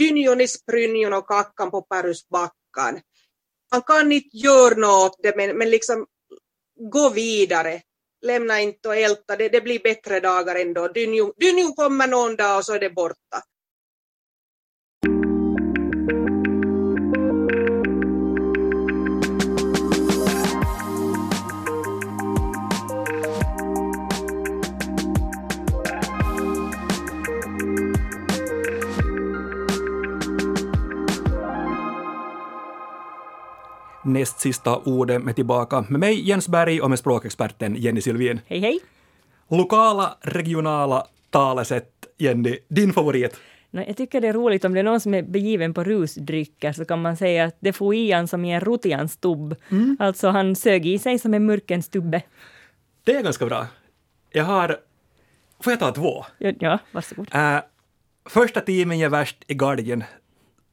dynionis prynion och kackan på Perusbackan. Man kan inte göra något åt det, men, men liksom gå vidare. Lämna inte och älta, det, det blir bättre dagar ändå. Dynjon, dynjon kommer någon dag och så är det borta. Näst sista ordet med tillbaka med mig Jens Berg och med språkexperten Jenny Sylvin. Hej hej! Lokala, regionala talesätt, Jenny, din favorit? No, jag tycker det är roligt om det är någon som är begiven på rusdrycker så kan man säga att det får i han som i en rutians tubb. Mm. Alltså han sög i sig som en mörkens tubbe. Det är ganska bra. Jag har... Får jag ta två? Ja, varsågod. Uh, första timmen är värst i galgen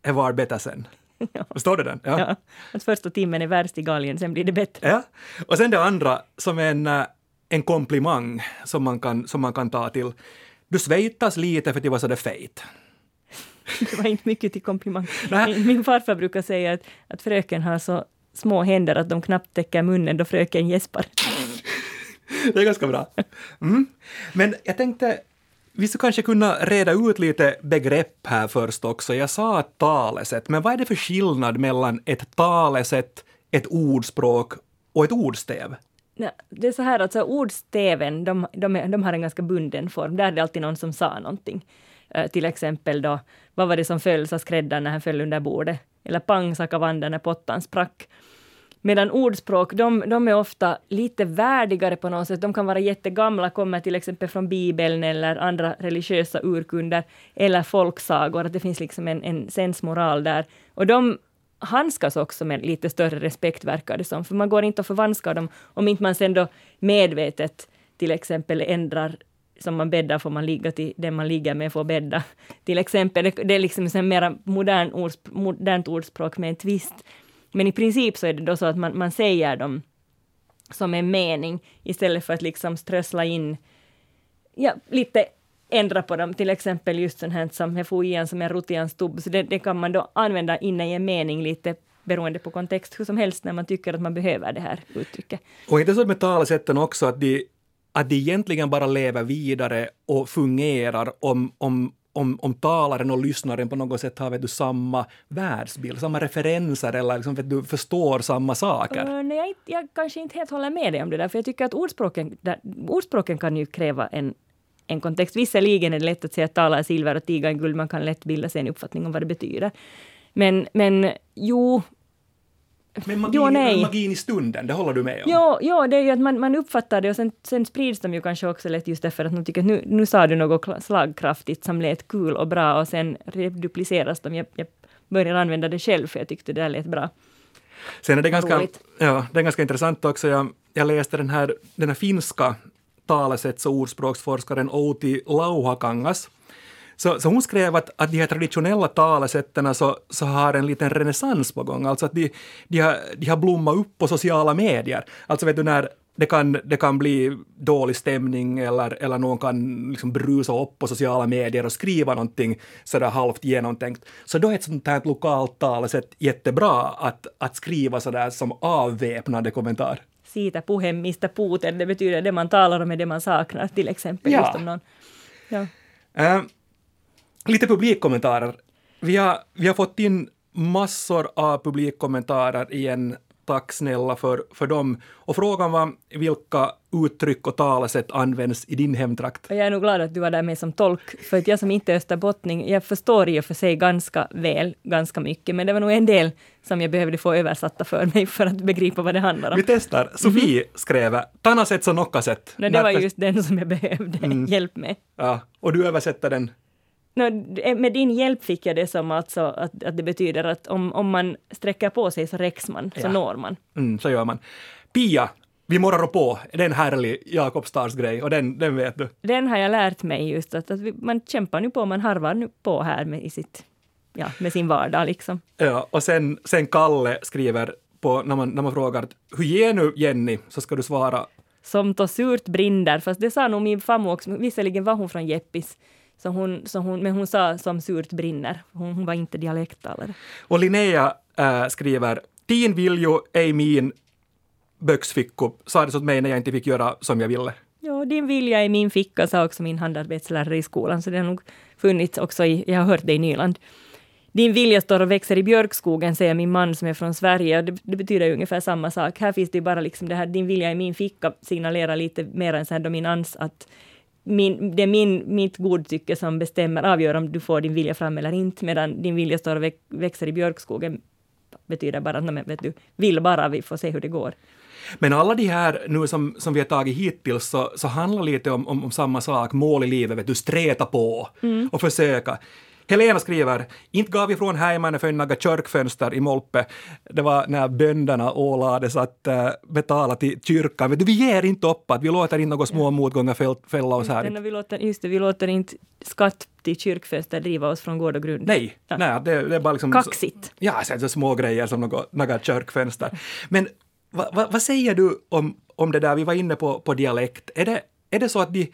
är var bättre sen. Ja. Står det den? Ja. ja. Att första timmen är värst i galgen, sen blir det bättre. Ja. Och sen det andra som är en, eh, en komplimang som man, kan, som man kan ta till. Du svejtas lite för att du var så där fejt. Det var inte mycket till komplimang. Min, min farfar brukar säga att, att fröken har så små händer att de knappt täcker munnen då fröken gäspar. Det är ganska bra. Mm. Men jag tänkte vi skulle kanske kunna reda ut lite begrepp här först också. Jag sa talesätt, men vad är det för skillnad mellan ett talesätt, ett ordspråk och ett ordstäv? Ja, det är så här att alltså, ordstäven, de, de, de, har en ganska bunden form. Där är det alltid någon som sa någonting. Uh, till exempel då, vad var det som föll, sa skräddaren när han föll under bordet? Eller pang, sa kavandan när pottan sprack. Medan ordspråk, de, de är ofta lite värdigare på något sätt. De kan vara jättegamla, kommer till exempel från Bibeln eller andra religiösa urkunder, eller folksagor, att det finns liksom en, en sensmoral där. Och de handskas också med lite större respekt, verkar det som, för man går inte att förvanska dem om inte man sen då medvetet till exempel ändrar som man bäddar får man ligga till den man ligger med får bädda. Till exempel, det, är liksom en mer modern ordsp modernt ordspråk med en twist. Men i princip så är det då så att man, man säger dem som en mening istället för att liksom strössla in, ja, lite ändra på dem, till exempel just sånt här som igen som är rutians tubb, så det, det, kan man då använda inne i en mening lite beroende på kontext, hur som helst när man tycker att man behöver det här uttrycket. Och inte så med talesätten också att de, att de egentligen bara lever vidare och fungerar om, om, om, om talaren och lyssnaren på något sätt har vet du, samma världsbild, samma referenser eller liksom, vet du, förstår samma saker? Uh, nej, jag, jag kanske inte helt håller med dig om det där, för jag tycker att ordspråken, där, ordspråken kan ju kräva en, en kontext. Visserligen är det lätt att säga att tala är silver och tiga är guld, man kan lätt bilda sig en uppfattning om vad det betyder. Men, men jo, men magin, jo, nej. magin i stunden, det håller du med om? Jo, jo det är ju att man, man uppfattar det och sen, sen sprids de ju kanske också lätt just därför att man tycker att nu, nu sa du något slagkraftigt som lät kul och bra och sen redupliceras de. Jag, jag börjar använda det själv för jag tyckte det där lät bra. Sen är det ganska, ja, det är ganska intressant också. Jag, jag läste den här, den här finska talesätts och ordspråksforskaren Outi Lauhakangas så, så hon skrev att, att de här traditionella talesätten så, så har en liten renässans på gång, alltså att de, de, har, de har blommat upp på sociala medier. Alltså vet du när det kan, det kan bli dålig stämning eller, eller någon kan liksom brusa upp på sociala medier och skriva någonting sådär halvt genomtänkt. Så då är ett sånt här lokalt talesätt jättebra att, att skriva sådär som avväpnande kommentar. Siitä puhe, mistä puuten, det betyder det man talar om är det man saknar till exempel. Ja. Just om någon. Ja. Uh, Lite publikkommentarer. Vi har, vi har fått in massor av publikkommentarer igen. Tack snälla för, för dem. Och frågan var vilka uttryck och talesätt används i din hemtrakt? Jag är nog glad att du var där med som tolk, för att jag som inte är österbottning, jag förstår i och för sig ganska väl, ganska mycket, men det var nog en del som jag behövde få översatta för mig för att begripa vad det handlar om. Vi testar. Sofie mm. skrev ”Tanaset så nokkaset”. No, det var just den som jag behövde mm. hjälp med. Ja, och du översätter den med din hjälp fick jag det som alltså att, att det betyder att om, om man sträcker på sig så räcks man, så ja. når man. Mm, så gör man. Pia, vi morrar på, det är en härlig Jakobstars-grej och den, den vet du. Den har jag lärt mig just att, att man kämpar nu på, man harvar nu på här med, i sitt, ja, med sin vardag liksom. Ja, och sen, sen Kalle skriver på, när man, när man frågar hur ger nu Jenny, så ska du svara som då surt brinder, fast det sa nog min farmor också, visserligen var hon från Jeppis, Så hon, så hon, men hon sa som surt brinner. Hon, hon var inte dialekttalare. Och Linnea äh, skriver Din viljo är min böcksficko, sa det åt mig när jag inte fick göra som jag ville. Ja, din vilja är min ficka, sa också min handarbetslärare i skolan, så det har nog funnits också i, jag har hört det i Nyland. Din vilja står och växer i björkskogen, säger min man som är från Sverige. Det, det betyder ju ungefär samma sak. Här finns det bara liksom det här, din vilja i min ficka signalerar lite mer en sån här dominans, att min, det är min, mitt godtycke som bestämmer, avgör om du får din vilja fram eller inte, medan din vilja står och växer i björkskogen betyder bara att vet du, vill bara, vi får se hur det går. Men alla de här nu som, som vi har tagit hittills så, så handlar lite om, om, om samma sak, mål i livet, vet du, streta på mm. och försöka. Helena skriver, inte gav ifrån hemmanen för en kyrkfönster i Molpe. Det var när bönderna ålades att uh, betala till kyrkan. Men vi ger inte upp, att vi låter inte några små motgångar fälla oss här. vi låter, just det, vi låter inte skatt till kyrkfönster driva oss från gård och grund. Nej, ja. nej det, det, är bara liksom... Kaxigt. Så, ja, så, så små grejer som något, något kyrkfönster. Men va, va, vad säger du om, om det där, vi var inne på, på dialekt. Är det, är det så att de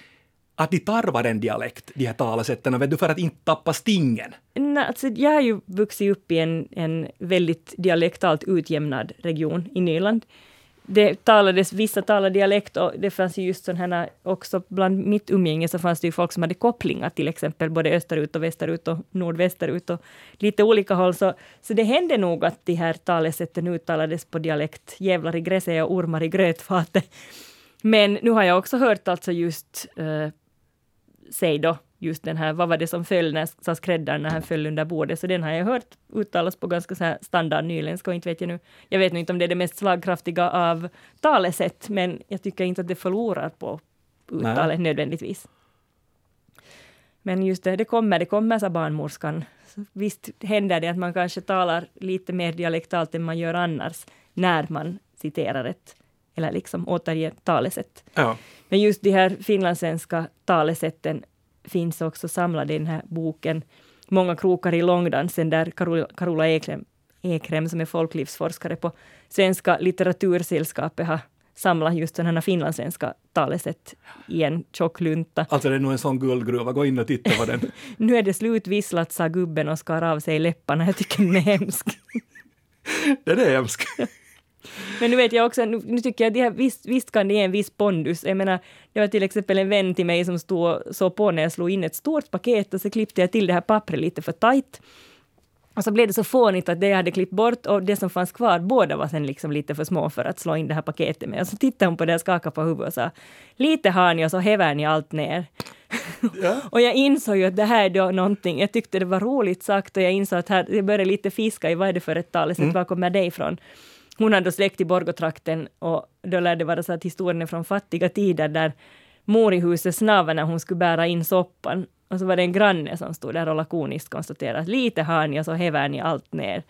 att de tarvar en dialekt, de här talesätten, vet du, för att inte tappa stingen? Nej, alltså, jag har ju vuxit upp i en, en väldigt dialektalt utjämnad region i Nyland. Det talades, vissa talade dialekt och det fanns ju just sådana också bland mitt umgänge så fanns det ju folk som hade kopplingar till exempel både österut och västerut och nordvästerut och lite olika håll. Så, så det hände nog att de här talesätten uttalades på dialekt. Jävlar i gräset och ormar i grötfatet. Men nu har jag också hört alltså just uh, säg då just den här, vad var det som föll när, sa skräddaren när han föll under bordet, så den har jag hört uttalas på ganska så här standard nyländska och inte vet jag nu, jag vet nu inte om det är det mest slagkraftiga av talesätt, men jag tycker inte att det förlorar på uttalet Nej. nödvändigtvis. Men just det, det kommer, det kommer, sa barnmorskan. Så visst händer det att man kanske talar lite mer dialektalt än man gör annars, när man citerar ett eller liksom återge talesätt. Ja. Men just de här finlandssvenska talesätten finns också samlade i den här boken Många krokar i långdansen där Carola Ekrem, Ekrem som är folklivsforskare på Svenska litteratursällskapet har samlat just sådana finlandssvenska talesätt i en tjock lunta. Alltså det är nog en sån guldgruva, gå in och titta på den. nu är det slutvisslat, sa gubben och skar av sig läpparna. Jag tycker den är hemsk. den är hemsk. Men nu vet jag också, nu, nu tycker jag att visst, visst kan det ge en viss pondus. Jag menar, det var till exempel en vän till mig som stod så på när jag slog in ett stort paket och så klippte jag till det här pappret lite för tajt. Och så blev det så fånigt att det jag hade klippt bort och det som fanns kvar, båda var sen liksom lite för små för att slå in det här paketet med. Och så tittade hon på det och skakade på huvudet och sa, lite har ni och så häver ni allt ner. Ja. och jag insåg ju att det här är då någonting, jag tyckte det var roligt sagt och jag insåg att här, jag började lite fiska i vad är det för ett talesätt, mm. var kommer det ifrån? Hon hade släkt i Borgotrakten och då lär det vara så att historien är från fattiga tider där mor i huset snavade när hon skulle bära in soppan. Och så var det en granne som stod där och lakoniskt konstaterade att lite har ni och så häver ni allt ner.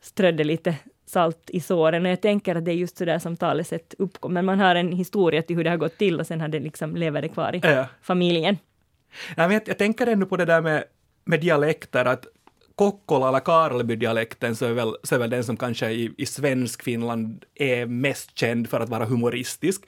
Strödde lite salt i såren och jag tänker att det är just så där som talesätt uppkommer. Man har en historia till hur det har gått till och sen har det liksom levat kvar i ja. familjen. Ja, men jag, jag tänker ändå på det där med, med dialekter, att Kokkola eller Karleby-dialekten så är, väl, så är väl den som kanske i, i svensk Finland är mest känd för att vara humoristisk.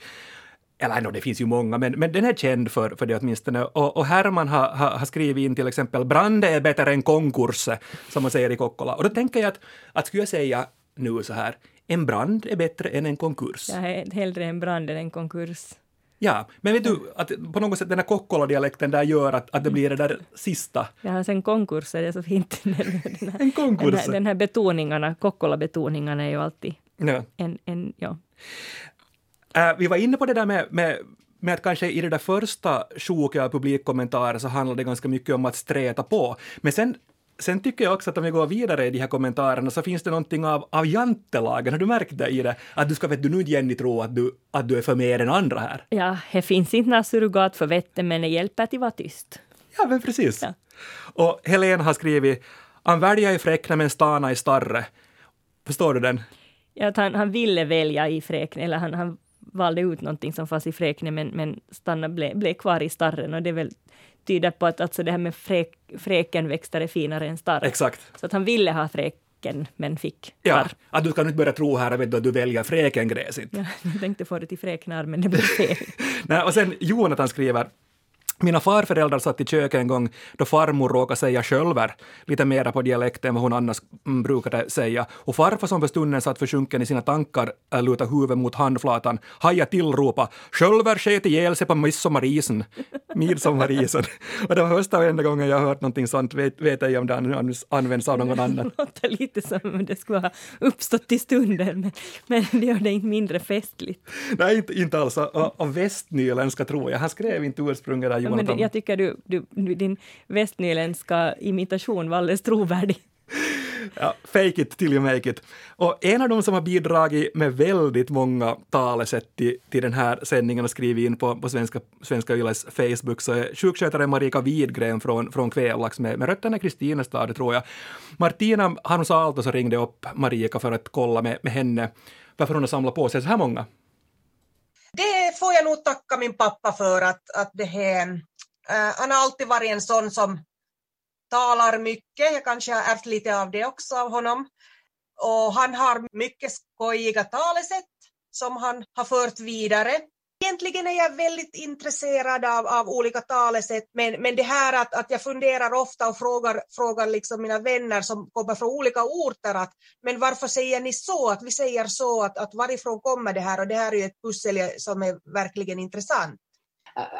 Eller no, det finns ju många, men, men den är känd för, för det åtminstone. Och, och Herman har, har, har skrivit in till exempel ”brande är bättre än konkurs”, som man säger i Kokkola. Och då tänker jag att, att skulle jag säga nu så här, en brand är bättre än en konkurs. Ja, hellre en brand än en konkurs. Ja, men vet du, att på något sätt den här Kokkola-dialekten där gör att, att det blir det där sista. Ja, sen konkurs är det så fint. Den, här, en konkurs. Den här, den här betoningarna, Kokkola-betoningarna är ju alltid ja. en, en ja. Äh, vi var inne på det där med, med med att kanske i det där första sjoket av publikkommentarer så handlade det ganska mycket om att sträta på. Men sen Sen tycker jag också att om vi går vidare i de här kommentarerna så finns det någonting av, av jantelagen. Har du märkt det i det? Att du ska, vet du, nu Jenny tro att du, att du är för mer än andra här. Ja, det finns inte något surrogat för vetten, men det hjälper att vara tyst. Ja, men precis. Ja. Och Helene har skrivit han välja i fräkne men stana i starre. Förstår du den? Ja, att han, han ville välja i fräkne, eller han, han valde ut någonting som fanns i fräkne men, men stanna blev, blev kvar i starren och det är väl tyder på att alltså det här med fräk, fräkenväxter är finare än starr. Exakt. Så att han ville ha fräken men fick. Ja, att du ska inte börja tro här vet du, att du väljer fräkengräs. Ja, jag tänkte få det till fräknar men det blev fel. Nej, och sen Jonathan skriver Mina farföräldrar satt i köket en gång då farmor råkade säga sjölver, lite mera på dialekt än vad hon annars mm, brukade säga. Och farfar som för stunden satt försjunken i sina tankar äh, lutade huvudet mot handflatan, hajade tillropa ”Sjölver sket ihjäl sig på midsommarisen”. midsommarisen. och det var första och enda gången jag hört någonting sånt, vet, vet ej om det används av någon annan. Det låter lite som om det skulle ha uppstått i stunden, men, men det gör det inte mindre festligt. Nej, inte, inte alls. Av västnyländska tror jag. Han skrev inte ursprunget Jonathan. Men jag tycker du, du, din västnyländska imitation var alldeles trovärdig. Ja, fake it till you make it. Och en av de som har bidragit med väldigt många talesätt till, till den här sändningen och skrivit in på, på Svenska, Svenska Yles Facebook så är sjukskötaren Marika Widgren från, från Kvävlax med, med rötterna i Kristinestad, tror jag. Martina Hanus så ringde upp Marika för att kolla med, med henne varför hon har samlat på sig så här många det får jag nog tacka min pappa för att, att det här, eh, han har alltid varit en sån som talar mycket. Jag kanske har ärvt lite av det också av honom. Och han har mycket skojiga talesätt som han har fört vidare. Egentligen är jag väldigt intresserad av, av olika talesätt, men, men det här att, att jag funderar ofta och frågar, frågar liksom mina vänner som kommer från olika orter att men varför säger ni så? Att vi säger så, att, att varifrån kommer det här? Och det här är ju ett pussel som är verkligen intressant.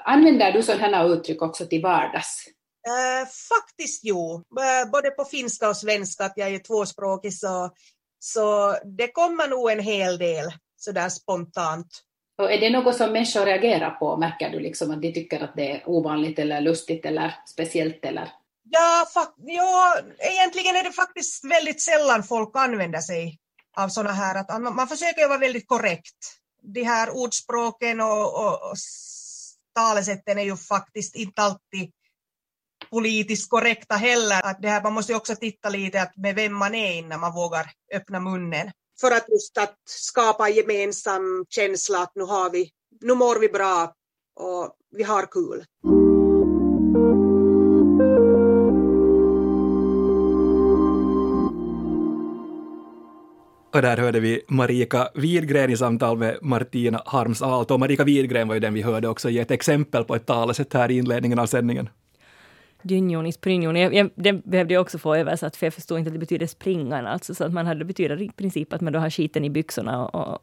Använder du sådana uttryck också till vardags? Uh, faktiskt jo, uh, både på finska och svenska, att jag är tvåspråkig så, så det kommer nog en hel del sådär spontant. Och är det något som människor reagerar på? Märker du liksom att de tycker att det är ovanligt eller lustigt eller speciellt? Eller? Ja, ja, egentligen är det faktiskt väldigt sällan folk använder sig av sådana här, att man försöker vara väldigt korrekt. De här ordspråken och, och, och talesätten är ju faktiskt inte alltid politiskt korrekta heller. Att det här, man måste ju också titta lite att med vem man är innan man vågar öppna munnen för att just att skapa gemensam känsla att nu, har vi, nu mår vi bra och vi har kul. Och där hörde vi Marika Widgren i samtal med Martina Harms Aalto. Marika Widgren var ju den vi hörde också ge ett exempel på ett talesätt här i inledningen av sändningen. Dynjonis prynjoni. Jag, jag, det behövde jag också få översatt för jag förstod inte att det betyder springan. Alltså, så att man hade, det betyder i princip att man då har skiten i byxorna och,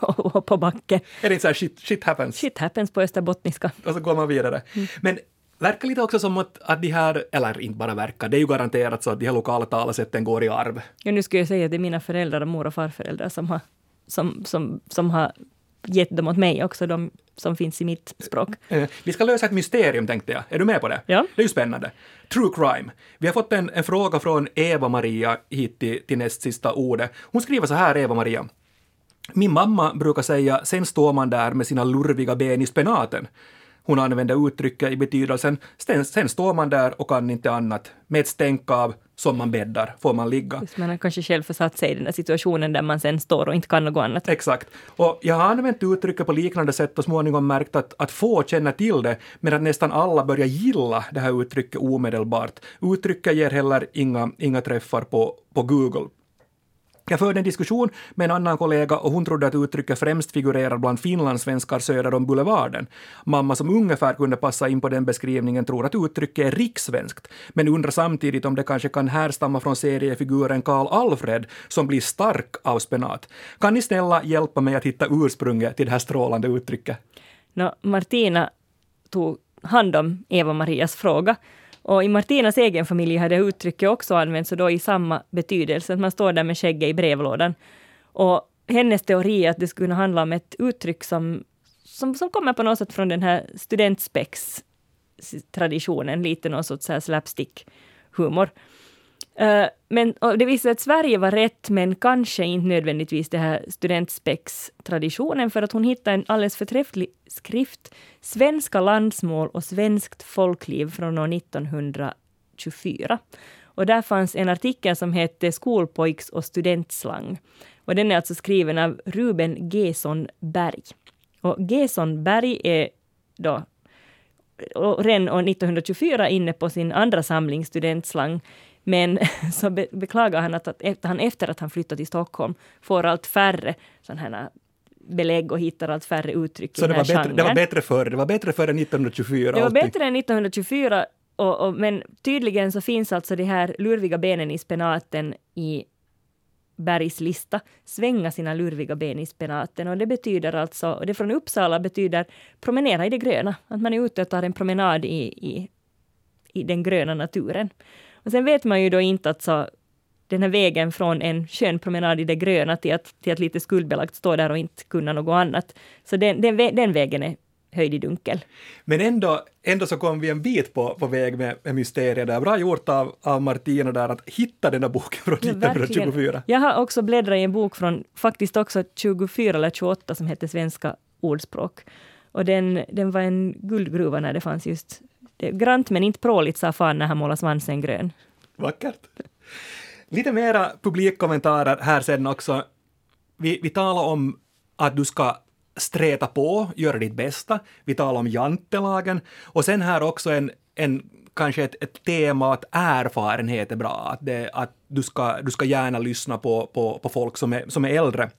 och, och på backen. Är det inte så här shit, shit happens? Shit happens på österbottniska. Och så går man vidare. Mm. Men verkar lite också som att, att de här, eller inte bara verkar, det är ju garanterat så att de här lokala talesätten går i arv. Ja, nu skulle jag säga att det är mina föräldrar, mor och farföräldrar, som har, som, som, som har gett dem åt mig också, de som finns i mitt språk. Eh, vi ska lösa ett mysterium tänkte jag. Är du med på det? Ja. Det är ju spännande. True crime. Vi har fått en, en fråga från Eva-Maria hit till, till näst sista ordet. Hon skriver så här, Eva-Maria. Min mamma brukar säga ”sen står man där med sina lurviga ben i spenaten”. Hon använder uttrycket i betydelsen sen, sen står man där och kan inte annat. Med ett stänk av som man bäddar får man ligga. Just, man har kanske själv försatt sig i den där situationen där man sen står och inte kan något annat. Exakt. Och jag har använt uttrycket på liknande sätt och småningom märkt att, att få känner till det, men att nästan alla börjar gilla det här uttrycket omedelbart. Uttrycket ger heller inga, inga träffar på, på Google. Jag förde en diskussion med en annan kollega och hon trodde att uttrycket främst figurerar bland finlandssvenskar söder om Boulevarden. Mamma som ungefär kunde passa in på den beskrivningen tror att uttrycket är rikssvenskt, men undrar samtidigt om det kanske kan härstamma från seriefiguren Karl Alfred som blir stark av spenat. Kan ni snälla hjälpa mig att hitta ursprunget till det här strålande uttrycket? No, Martina tog hand om Eva-Marias fråga och i Martinas egen familj hade uttrycket också använts och då i samma betydelse, att man står där med skägget i brevlådan. Och hennes teori är att det skulle kunna handla om ett uttryck som, som, som kommer på något sätt från den här studentspex-traditionen, lite någon sorts slapstick-humor. Eh, men det visade att Sverige var rätt, men kanske inte nödvändigtvis det här studentspex-traditionen, för att hon hittade en alldeles förträfflig skrift, Svenska landsmål och svenskt folkliv från år 1924. Och där fanns en artikel som hette Skolpojks och studentslang. Och den är alltså skriven av Ruben Gesson Berg. Och Gesson Berg är då redan år 1924 inne på sin andra samling studentslang men så beklagar han att, att han efter att han flyttat till Stockholm får allt färre sådana här belägg och hittar allt färre uttryck Så i det den här bättre, det var genren. bättre förr, det var bättre före 1924? Det var alltid. bättre än 1924, och, och, men tydligen så finns alltså de här lurviga benen i spenaten i Bergs lista, svänga sina lurviga ben i spenaten. Och det betyder alltså, och det från Uppsala betyder promenera i det gröna. Att man är ute och tar en promenad i, i, i den gröna naturen. Och sen vet man ju då inte att så, den här vägen från en skön promenad i det gröna till att, till att lite skuldbelagt stå där och inte kunna något annat. Så den, den, den vägen är höjd i dunkel. Men ändå, ändå så kom vi en bit på, på väg med, med mysteriet där. Bra gjort av, av Martina där att hitta den där boken från Ja, verkligen. 1924. Jag har också bläddrat i en bok från faktiskt också 24 eller 28 som heter Svenska ordspråk. Och den, den var en guldgruva när det fanns just det, grant men inte pråligt sa fan när han målade svansen grön. Vackert. Lite mera publikkommentarer här sen också. Vi, vi talar om att du ska sträta på, göra ditt bästa. Vi talar om jantelagen. Och sen här också en, en kanske ett, ett tema att erfarenhet är bra. Att, det, att du, ska, du ska gärna lyssna på, på, på folk som är, som är äldre.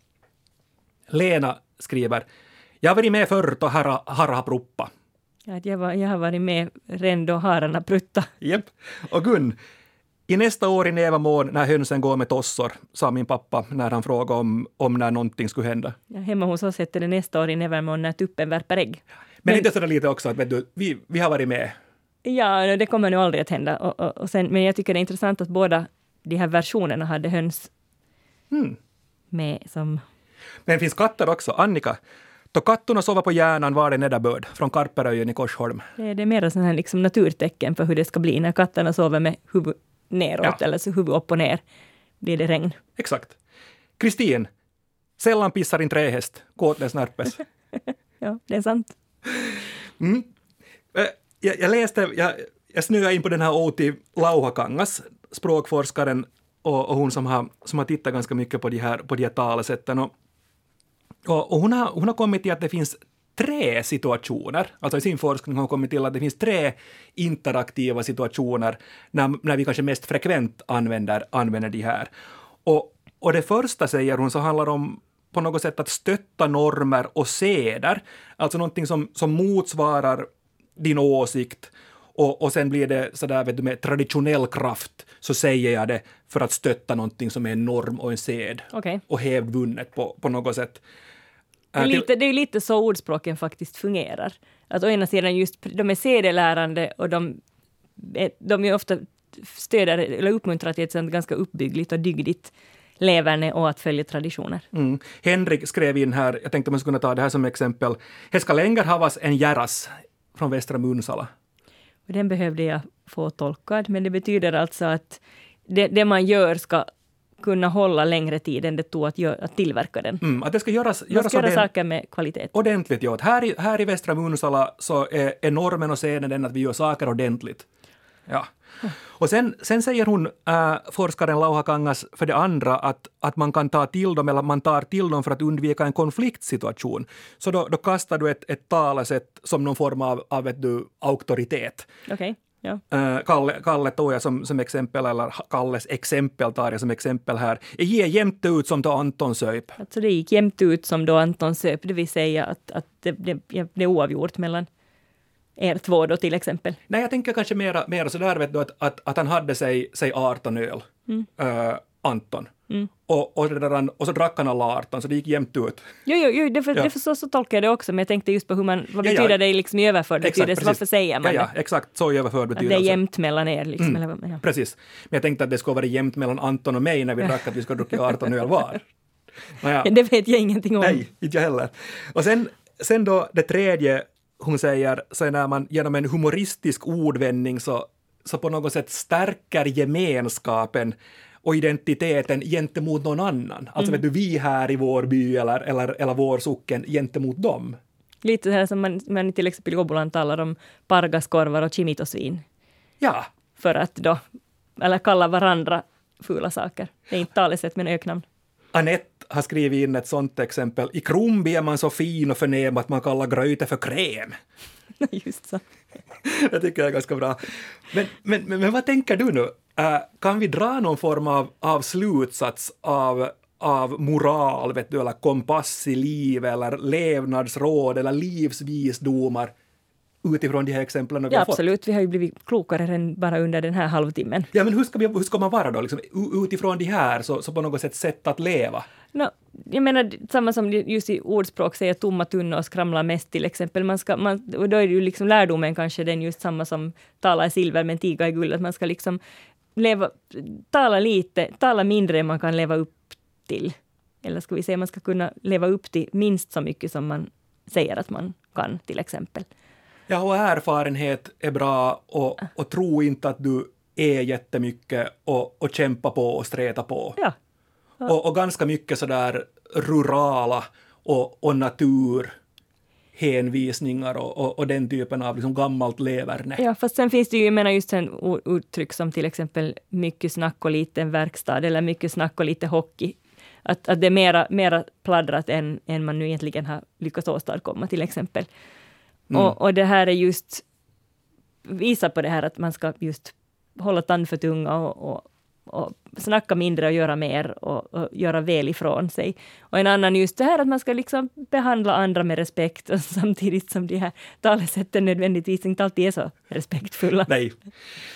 Lena skriver, jag har varit med förr har harra, harra pruppa. Ja, Att jag, var, jag har varit med redan då hararna prutta. Japp. Och Gun, i nästa år i nävamån när hönsen går med tossor, sa min pappa när han frågade om, om när någonting skulle hända. Ja, hemma hos oss hette det nästa år i Nevermore när tuppen värper ägg. Men, inte sådär lite också att vet du, vi, vi har varit med. Ja, det kommer nog aldrig att hända. Och, och, och sen, men jag tycker det är intressant att båda de här versionerna hade höns Hmm. med som... Men finns katter också. Annika, då kattorna sover på hjärnan var det nederbörd från Karperöjen i Korsholm. Det är, det är mer sån här liksom naturtecken för hur det ska bli när katterna sover med huvud neråt Ja. eller så huvud upp och ner. Blir det regn. Exakt. Kristin, sällan pissar en trähäst, kåtles närpes. Ja, det är sant. Eh, jag, jag läste, jag, jag snöade in på den här Outi Lauhakangas, språkforskaren och, och hon som har, som har tittat ganska mycket på de här, på de här talesätten. Och, och, och hon, har, hon har kommit till att det finns tre situationer, alltså i sin forskning har hon kommit till att det finns tre interaktiva situationer när, när vi kanske mest frekvent använder, använder de här. Och, och det första, säger hon, så handlar om på något sätt att stötta normer och seder, alltså någonting som, som motsvarar din åsikt och, och sen blir det sådär vet du, med traditionell kraft så säger jag det för att stötta någonting som är en norm och en sed Okej. och hävdvunnet på, på något sätt. Det är, Äh, lite, det är lite så ordspråken faktiskt fungerar. Att å ena sidan just, de är sedelärande och de, de är ofta stöder eller uppmuntrar till ett sånt ganska uppbyggligt och dygdigt leverne och att följa traditioner. Mm. Henrik skrev in här, jag tänkte man skulle kunna ta det här som exempel. Här ska längre havas en järas från Västra Munsala. Den behövde jag få tolkad, men det betyder alltså att det, det man gör ska kunna hålla längre tid än det tog att, gör, att tillverka den. Mm, att det ska göras, Man göras ska göra saker med kvalitet. ordentligt gjort. Här i, här i Västra Munsala så är, är normen och scenen den att vi gör saker ordentligt. Ja. Och sen, sen säger hon, äh, forskaren Lauha Kangas, för det andra att, att man kan ta till dem, eller man tar till dem för att undvika en konfliktsituation. Så då, då kastar du ett, ett talesätt som någon form av, av vet du, auktoritet. Okej, ja. Äh, Kalle, Kalle tog jag som, som exempel, eller Kalles exempel tar jag som exempel här. Jag ger jämnt ut som då Anton söp. Alltså det gick jämnt ut som då Anton söp, det vill säga att, att det, det, det är oavgjort mellan er två då till exempel. Nej, jag tänker kanske mera, mera sådär vet du, att, att, att han hade sig, sig 18 öl, äh, Anton. Och, och, där, han- och så drack han alla 18, så det gick jämnt ut. Jo, jo, jo det, för, Ja. det för så, så tolkar jag det också, men jag tänkte just på hur man, vad Ja, ja. betyder det liksom i överförd betydelse, varför säger man ja, ja, exakt, så i överförd Att det är betydelse. jämnt mellan er liksom. Eller, vad- ja. Precis. Men jag tänkte att det skulle vara jämnt mellan Anton och mig när vi drack att vi skulle druckit 18 öl var. Naja. Det vet jag ingenting om. Nej, inte jag heller. Och sen, sen då det tredje hon säger, så är när man genom en humoristisk ordvändning så, så på något sätt stärker gemenskapen och identiteten gentemot någon annan. Alltså vet du, vi här i vår by eller, eller, eller vår socken gentemot dem. Lite så här som man, man till exempel i Åboland talar om pargaskorvar och chimitosvin. Ja, För att då, eller kalla varandra fula saker. Det är inte talesätt men öknamn. Anette har skrivit in ett sånt exempel. I Krumbi är man så fin och förnäm att man kallar gröte för kräm. Just så. Det tycker jag är ganska bra. Men, men, men, men vad tänker du nu? Äh, kan vi dra någon form av, av slutsats av, av moral, vet du, eller kompass i liv eller levnadsråd eller livsvisdomar utifrån de här exemplen vi ja, har fått. Absolut, vi har ju blivit klokare än bara under den här halvtimmen. Ja, men hur ska, vi, hur ska man vara då? Liksom, utifrån de här, så, så på något sätt sätt att leva? No, jag menar samma som just i ordspråk säger tomma tunnor skramlar mest till exempel. Man ska, man, och då är ju liksom lärdomen kanske den just samma som tala i silver men tiga i guld. Att man ska liksom leva, tala lite, tala mindre än man kan leva upp till. Eller ska vi säga man ska kunna leva upp till minst så mycket som man säger att man kan till exempel. Ja, och erfarenhet är bra och, och tro inte att du är jättemycket och, och kämpa på och streta på. Ja. Och, och, ganska mycket sådär rurala och, och natur hänvisningar och, och, och, den typen av liksom gammalt leverne. Ja, fast sen finns det ju, jag menar just en uttryck som till exempel mycket snack och lite verkstad eller mycket snack och lite hockey. Att, att det är mera, mera pladdrat än, än man nu egentligen har lyckats åstadkomma till exempel. Mm. Och, och det här är just visar på det här att man ska just hålla tand för tunga och, och, och snacka mindre och göra mer och, och, göra väl ifrån sig. Och en annan just det här att man ska liksom behandla andra med respekt och samtidigt som de här talesätten nödvändigtvis inte alltid är så respektfulla. Nej.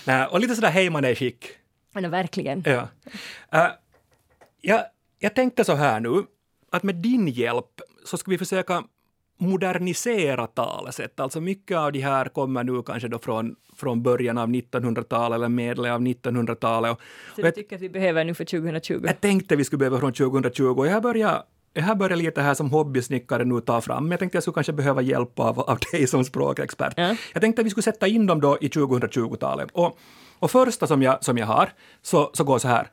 Nej och lite sådär hejmaneskick. Ja, verkligen. Ja. Uh, jag, jag tänkte så här nu, att med din hjälp så ska vi försöka modernisera talesätt. Alltså mycket av de här kommer nu kanske då från, från början av 1900-talet eller medel av 1900-talet. Så du tycker att vi behöver nu för 2020? Jag tänkte vi skulle behöva från 2020 och jag börjar jag här börjar lite här som hobbysnickare nu ta fram, men jag tänkte jag skulle kanske behöva hjälp av, av dig som språkexpert. Ja. Jag tänkte att vi skulle sätta in dem då i 2020-talet. Och, och första som jag, som jag har, så, så går så här.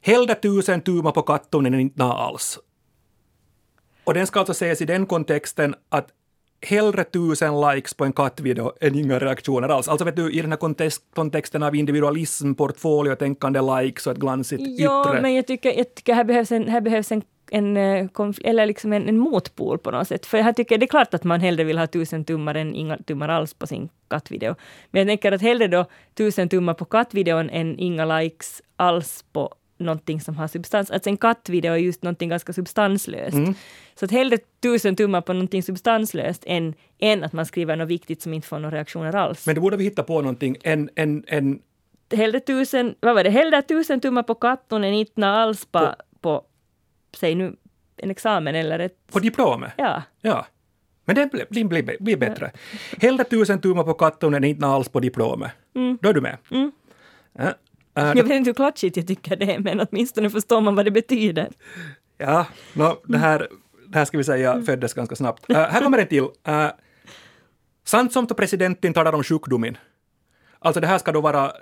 Hellre tusen tumar på kattunen än inte alls. Och den ska alltså ses i den kontexten att hellre tusen likes på en kattvideo än inga reaktioner alls. Alltså vet du, i den här kontext, kontexten av individualism, portfoliotänkande, likes och ett glansigt yttre. Ja, men jag tycker, jag tycker här behövs en, här behövs en en, eh, eller liksom en, en motpol på något sätt. För jag tycker det är klart att man hellre vill ha tusen tummar än inga tummar alls på sin kattvideo. Men jag tänker att hellre då tusen tummar på kattvideon än inga likes alls på någonting som har substans. Alltså en kattvideo är just någonting ganska substanslöst. Mm. Så att hellre tusen tummar på någonting substanslöst än, än att man skriver något viktigt som inte får några reaktioner alls. Men då borde vi hitta på någonting, en, en, en... Hellre tusen, vad var det, hellre tusen tummar på katten än inte alls på, på, på, säg nu, en examen eller ett... På diplomet? Ja. Ja. Men det blir, blir, blir bättre. Hellre tusen tummar på katten än inte alls på diplomet. Mm. Då är du med? Mm. Ja. Uh, jag vet inte hur klatschigt jag tycker det är, men åtminstone förstår man vad det betyder. Ja, no, det, här, det här ska vi säga mm. föddes ganska snabbt. Uh, här kommer en till. Uh, sant som presidenten talar om sjukdomen. Alltså det här ska då vara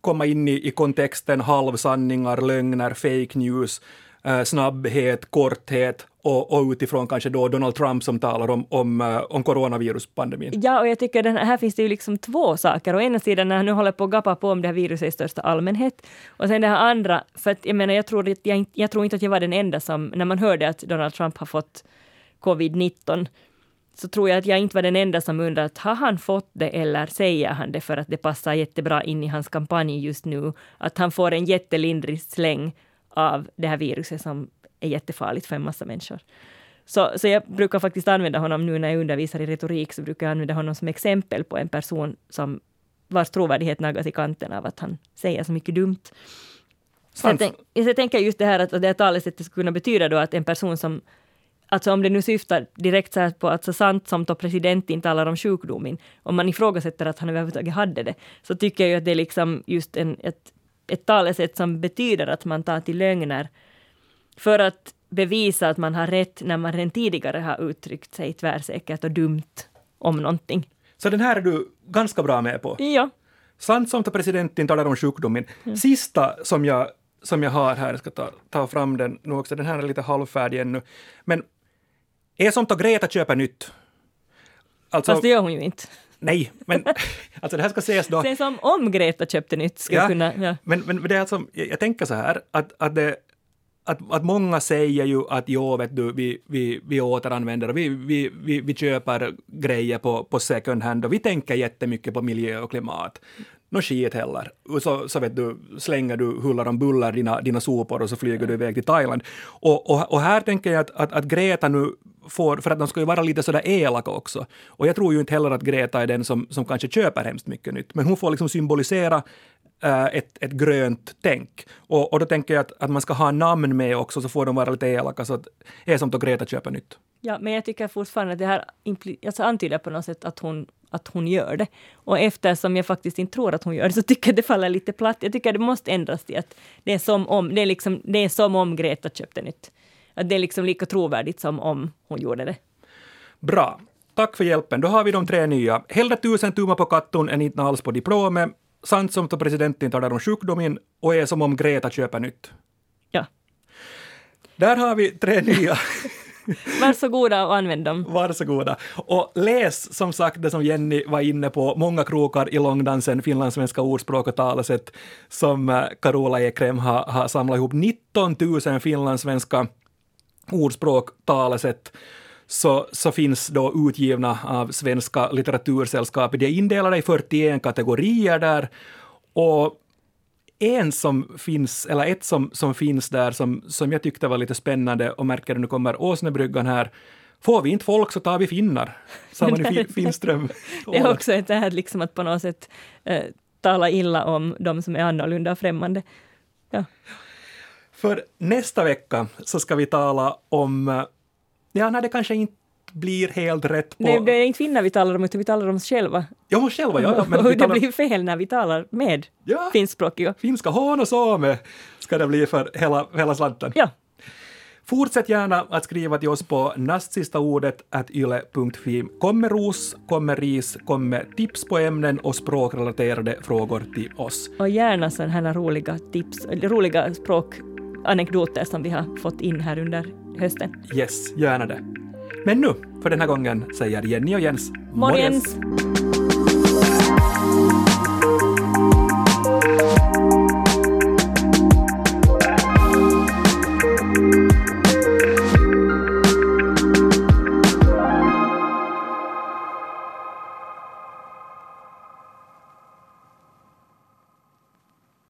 komma in i, i kontexten halvsanningar, lögner, fake news, Eh, snabbhet, korthet och, och, utifrån kanske då Donald Trump som talar om, om, eh, om coronaviruspandemin. Ja, och jag tycker den här, här finns det ju liksom två saker. Å ena sidan när han nu håller på att gapa på om det här viruset i största allmänhet. Och sen det här andra, för att jag menar, jag tror, jag, jag tror inte att jag var den enda som, när man hörde att Donald Trump har fått covid-19, så tror jag att jag inte var den enda som undrade att har han fått det eller säger han det för att det passar jättebra in i hans kampanj just nu? Att han får en jättelindrig släng av det här viruset som är jättefarligt för en massa människor. Så, så jag brukar faktiskt använda honom nu när jag undervisar i retorik, så brukar jag använda honom som exempel på en person som vars trovärdighet naggas i kanten av att han säger så mycket dumt. Så jag, tänk, jag tänker just det här att det här talesättet skulle kunna betyda då att en person som Alltså om det nu syftar direkt så på att så sant som då presidenten talar om sjukdomen, om man ifrågasätter att han överhuvudtaget hade det, så tycker jag att det är liksom just en, ett, ett talesätt som betyder att man tar till lögner för att bevisa att man har rätt när man redan tidigare har uttryckt sig tvärsäkert och dumt om någonting. Så den här är du ganska bra med på? Ja. Sant som presidenten talar om sjukdomen. Mm. Sista som jag, som jag har här, jag ska ta, ta fram den nu också, den här är lite halvfärdig ännu. Men är som att Greta köper nytt. Alltså, Fast det gör hon ju inte. Nej, men alltså det här ska ses då... Är som om Greta köpte nytt. Ska ja, kunna, ja. Men, men det är alltså, jag, jag tänker så här, att, att det, att, att många säger ju att jo, vet du, vi, vi, vi återanvänder och vi, vi, vi, vi köper grejer på, på second hand och vi tänker jättemycket på miljö och klimat något skit heller. Så, så vet du, slänger du hullar om buller dina, dina sopor och så flyger du iväg till Thailand. Och, och, och här tänker jag att, att, att Greta nu får, för att de ska ju vara lite sådär elaka också. Och jag tror ju inte heller att Greta är den som, som kanske köper hemskt mycket nytt, men hon får liksom symbolisera äh, ett, ett grönt tänk. Och, och då tänker jag att, att man ska ha namn med också, så får de vara lite elaka, så att det är som att Greta köper nytt. Ja, men jag tycker fortfarande att det här alltså antyder på något sätt att hon, att hon gör det. Och eftersom jag faktiskt inte tror att hon gör det, så tycker jag det faller lite platt. Jag tycker det måste ändras till att det är som om, det är liksom, det är som om Greta köpte nytt. Att det är liksom lika trovärdigt som om hon gjorde det. Bra. Tack för hjälpen. Då har vi de tre nya. Hellre tusen tummar på katton än inte alls på diplomet. Sant som att presidenten talar om sjukdomen och är som om Greta köper nytt. Ja. Där har vi tre nya. Varsågoda och använd dem. Varsågoda. Och läs som sagt det som Jenny var inne på, många krokar i långdansen, finlandssvenska ordspråk och talesätt som eh, Carola Ekrem har, har samlat ihop. 19 000 finlandssvenska ordspråk, talesätt så, så finns då utgivna av Svenska litteratursällskapet. De är indelade i 41 kategorier där och en som finns, eller ett som, som finns där som, som jag tyckte var lite spännande och märker nu kommer Åsnebryggan här. Får vi inte folk så tar vi finnar, sa man i Finström. det är också ett här liksom att på något sätt eh, tala illa om de som är annorlunda och främmande. Ja. För nästa vecka så ska vi tala om, eh, ja, när det kanske inte blir helt rätt på... Nej, det är inte finnar vi talar om, utan vi talar om oss själva. Ja, själva, ja. Men och talar... det blir fel när vi talar med ja. finskspråkiga. Finska hån och same ska det bli för hela, hela slanten. Ja. Fortsätt gärna att skriva till oss på nastsistaordet yle.fi. Kom med ros, kom med ris, kom med tips på ämnen och språkrelaterade frågor till oss. Och gärna sådana roliga tips, roliga språkanekdoter som vi har fått in här under hösten. Yes, gärna det. Men nu, för den här gången, säger Jenny och Jens morgens. morgens.